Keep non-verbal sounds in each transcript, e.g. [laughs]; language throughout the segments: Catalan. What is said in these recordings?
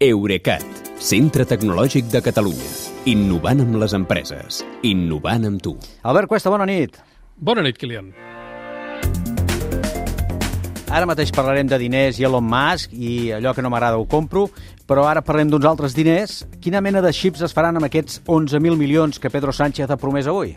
Eurecat, centre tecnològic de Catalunya. Innovant amb les empreses. Innovant amb tu. Albert Cuesta, bona nit. Bona nit, Kilian. Ara mateix parlarem de diners i Elon Musk i allò que no m'agrada ho compro, però ara parlem d'uns altres diners. Quina mena de xips es faran amb aquests 11.000 milions que Pedro Sánchez ha promès avui?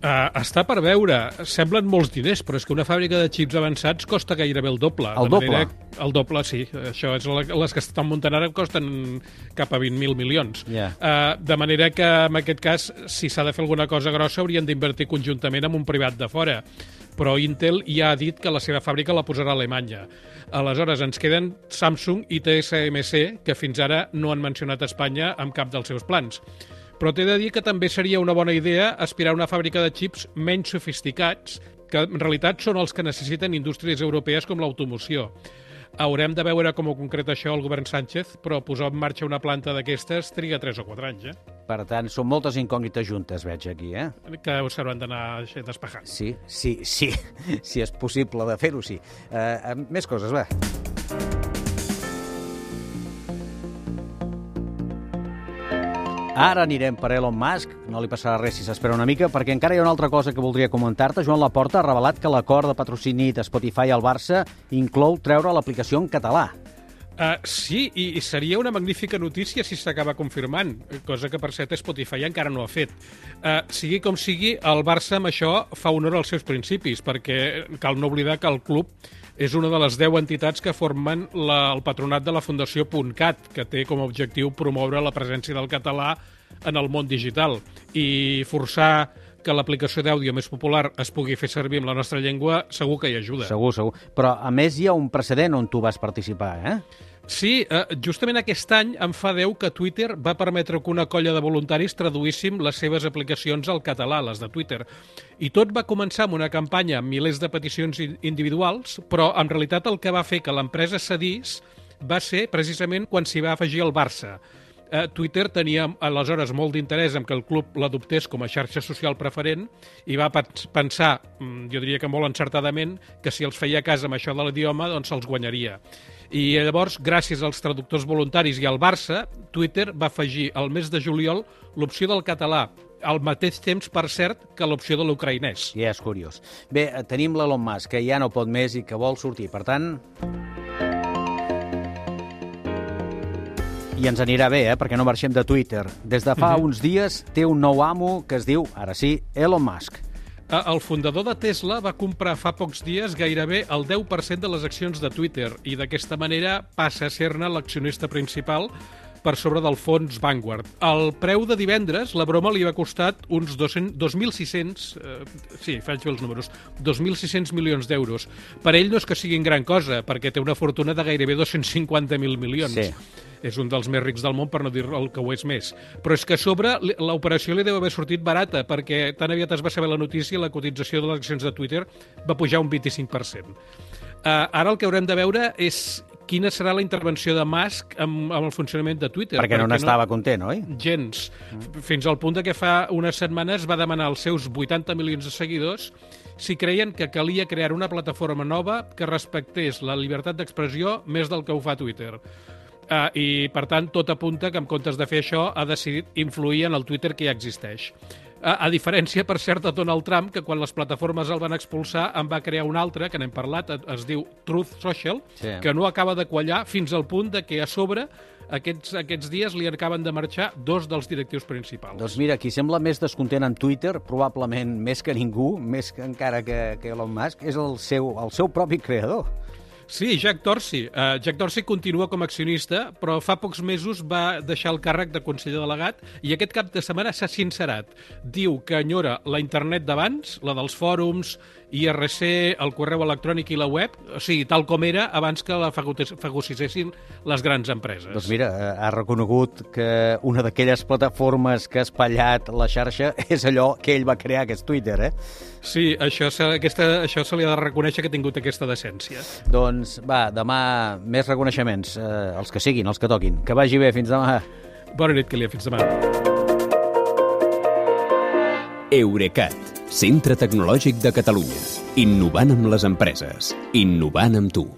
Uh, està per veure. Semblen molts diners, però és que una fàbrica de xips avançats costa gairebé el doble. El doble? Manera, el doble, sí. Això és la, les que estan muntant ara costen cap a 20.000 milions. Ja. Uh, de manera que, en aquest cas, si s'ha de fer alguna cosa grossa, haurien d'invertir conjuntament amb un privat de fora. Però Intel ja ha dit que la seva fàbrica la posarà a Alemanya. Aleshores, ens queden Samsung i TSMC, que fins ara no han mencionat Espanya amb cap dels seus plans. Però t'he de dir que també seria una bona idea aspirar a una fàbrica de xips menys sofisticats, que en realitat són els que necessiten indústries europees com l'automoció. Haurem de veure com ho concreta això el govern Sánchez, però posar en marxa una planta d'aquestes triga 3 o 4 anys, eh? Per tant, són moltes incògnites juntes, veig aquí, eh? Que s'hauran d'anar despejant. Sí, sí, sí, [laughs] si és possible de fer-ho, sí. Uh, més coses, va. Ara anirem per Elon Musk, no li passarà res si s'espera una mica, perquè encara hi ha una altra cosa que voldria comentar-te. Joan Laporta ha revelat que l'acord de patrocini de Spotify al Barça inclou treure l'aplicació en català. Uh, sí, i, i seria una magnífica notícia si s'acaba confirmant, cosa que per cert Spotify encara no ha fet. Uh, sigui com sigui, el Barça amb això fa honor als seus principis, perquè cal no oblidar que el club és una de les 10 entitats que formen la, el patronat de la Fundació .cat, que té com a objectiu promoure la presència del català en el món digital i forçar que l'aplicació d'àudio més popular es pugui fer servir amb la nostra llengua segur que hi ajuda. Segur, segur. Però, a més, hi ha un precedent on tu vas participar, eh? Sí, eh, justament aquest any em fa Déu que Twitter va permetre que una colla de voluntaris traduíssim les seves aplicacions al català, les de Twitter. I tot va començar amb una campanya amb milers de peticions individuals, però en realitat el que va fer que l'empresa cedís va ser precisament quan s'hi va afegir el Barça. Eh, Twitter tenia aleshores molt d'interès en que el club l'adoptés com a xarxa social preferent i va pensar, mm, jo diria que molt encertadament, que si els feia cas amb això de l'idioma, doncs se'ls guanyaria. I llavors, gràcies als traductors voluntaris i al Barça, Twitter va afegir al mes de juliol l'opció del català, al mateix temps, per cert, que l'opció de l'ucraïnès. Ja és curiós. Bé, tenim l'Elon Musk, que ja no pot més i que vol sortir. Per tant, i ens anirà bé, eh? perquè no marxem de Twitter. Des de fa uh -huh. uns dies té un nou amo que es diu, ara sí, Elon Musk. El fundador de Tesla va comprar fa pocs dies gairebé el 10% de les accions de Twitter i d'aquesta manera passa a ser-ne l'accionista principal per sobre del fons Vanguard. El preu de divendres, la broma li va costar uns 2.600, eh, sí, faig bé els números, 2.600 milions d'euros. Per ell no és que siguin gran cosa, perquè té una fortuna de gairebé 250.000 milions. Sí és un dels més rics del món, per no dir el que ho és més. Però és que a sobre l'operació li deu haver sortit barata, perquè tan aviat es va saber la notícia, la cotització de les accions de Twitter va pujar un 25%. Uh, ara el que haurem de veure és quina serà la intervenció de Musk amb, amb el funcionament de Twitter. Perquè, perquè no n'estava no, content, oi? Gens. Mm. Fins al punt de que fa unes setmanes va demanar als seus 80 milions de seguidors si creien que calia crear una plataforma nova que respectés la llibertat d'expressió més del que ho fa Twitter. Uh, I, per tant, tot apunta que en comptes de fer això ha decidit influir en el Twitter que ja existeix. Uh, a diferència, per cert, de Donald Trump, que quan les plataformes el van expulsar en va crear un altre, que n'hem parlat, es diu Truth Social, sí. que no acaba de quallar fins al punt de que a sobre aquests, aquests dies li acaben de marxar dos dels directius principals. Doncs mira, qui sembla més descontent en Twitter, probablement més que ningú, més que encara que, que Elon Musk, és el seu, el seu propi creador. Sí, Jack Dorsey. Uh, Jack Dorsey continua com a accionista, però fa pocs mesos va deixar el càrrec de conseller delegat i aquest cap de setmana s'ha sincerat. Diu que enyora la internet d'abans, la dels fòrums, IRC, el correu electrònic i la web, o sigui, tal com era abans que la fagocissessin les grans empreses. Doncs mira, eh, ha reconegut que una d'aquelles plataformes que ha espatllat la xarxa [laughs] és allò que ell va crear, que és Twitter, eh? Sí, això, aquesta, això se li ha de reconèixer que ha tingut aquesta decència. Doncs va, demà més reconeixements, eh, els que siguin, els que toquin. Que vagi bé, fins demà. Bona nit, Kelia, fins demà. Eurecat, centre tecnològic de Catalunya. Innovant amb les empreses. Innovant amb tu.